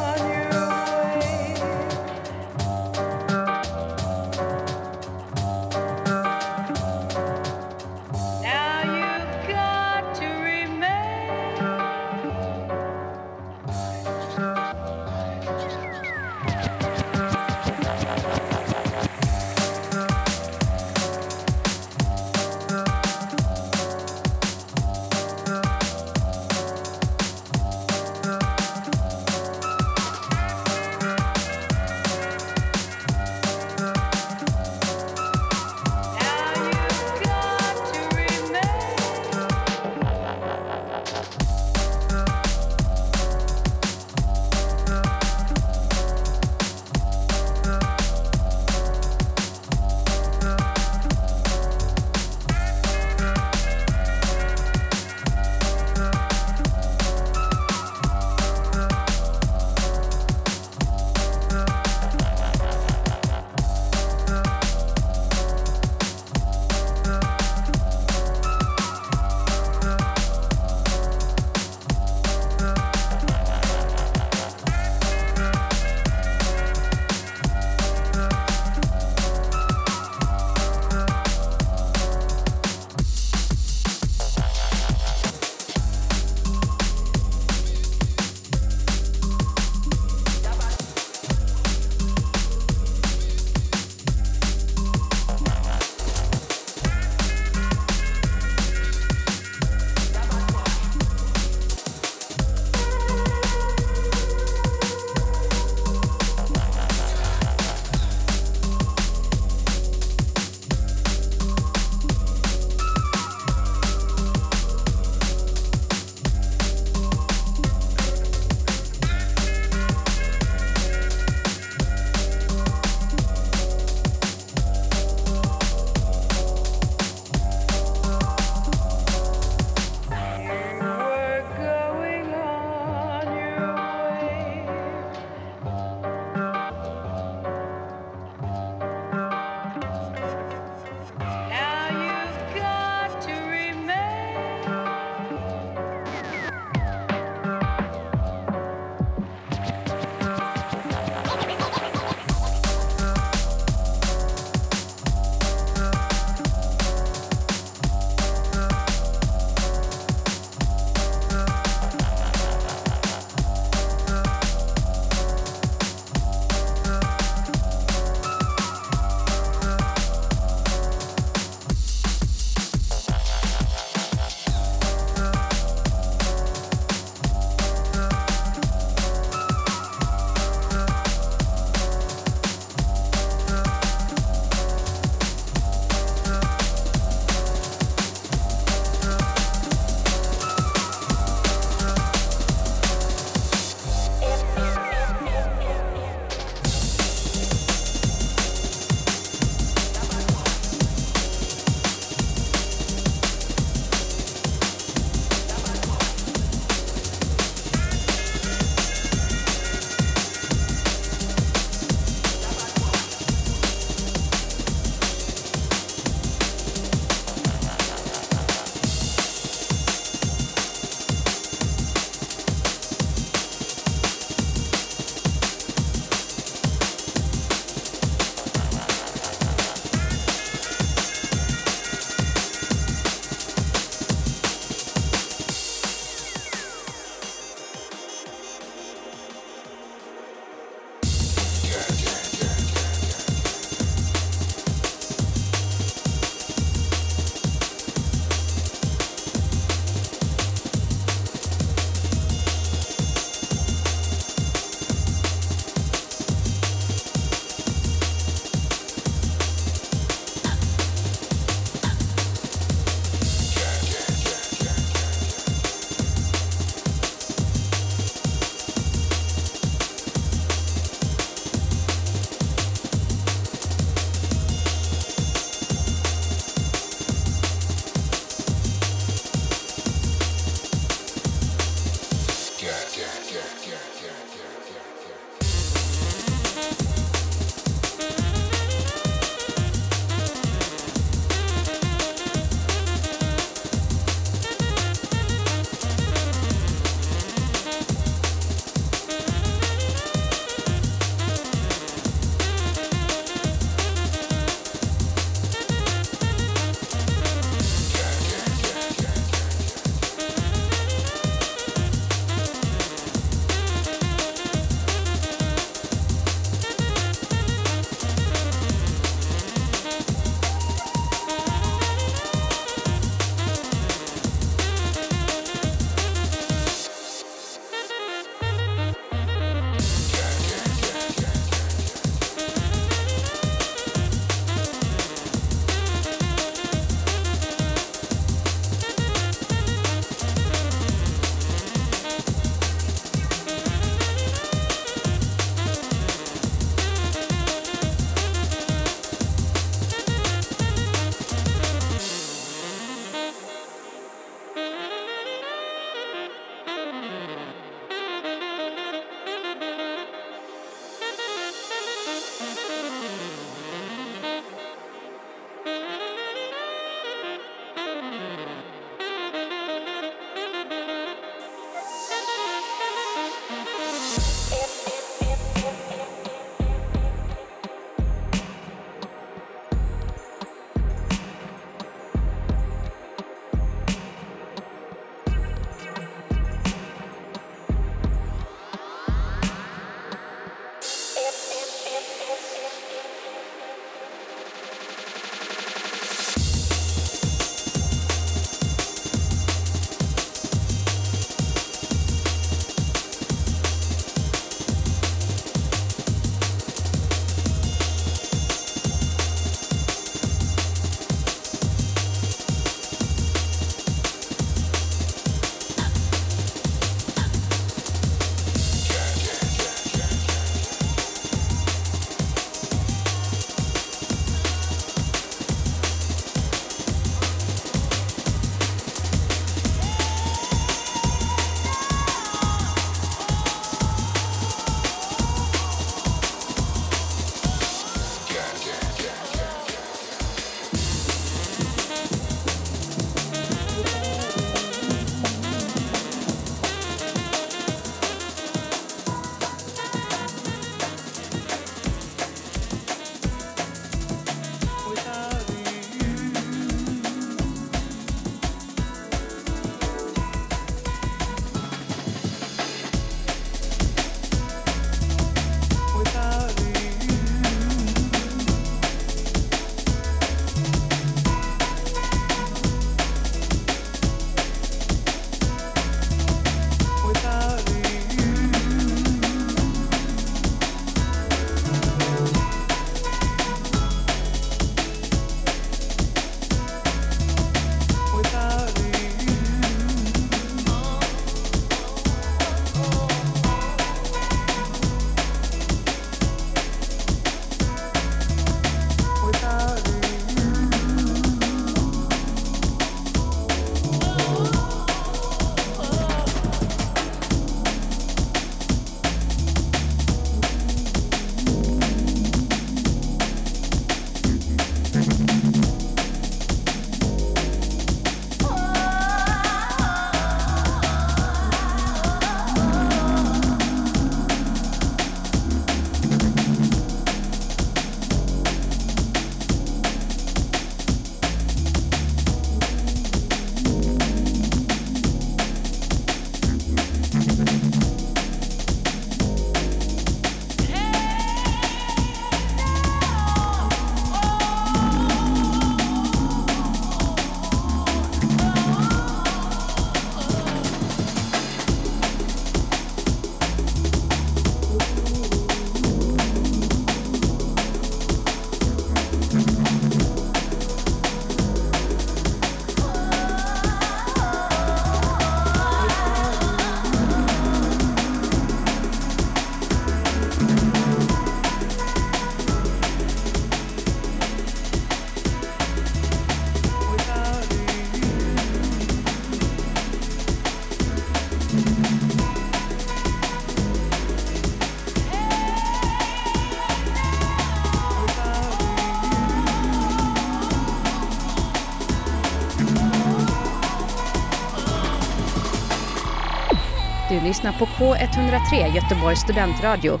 Lyssnar på K103 Göteborgs studentradio.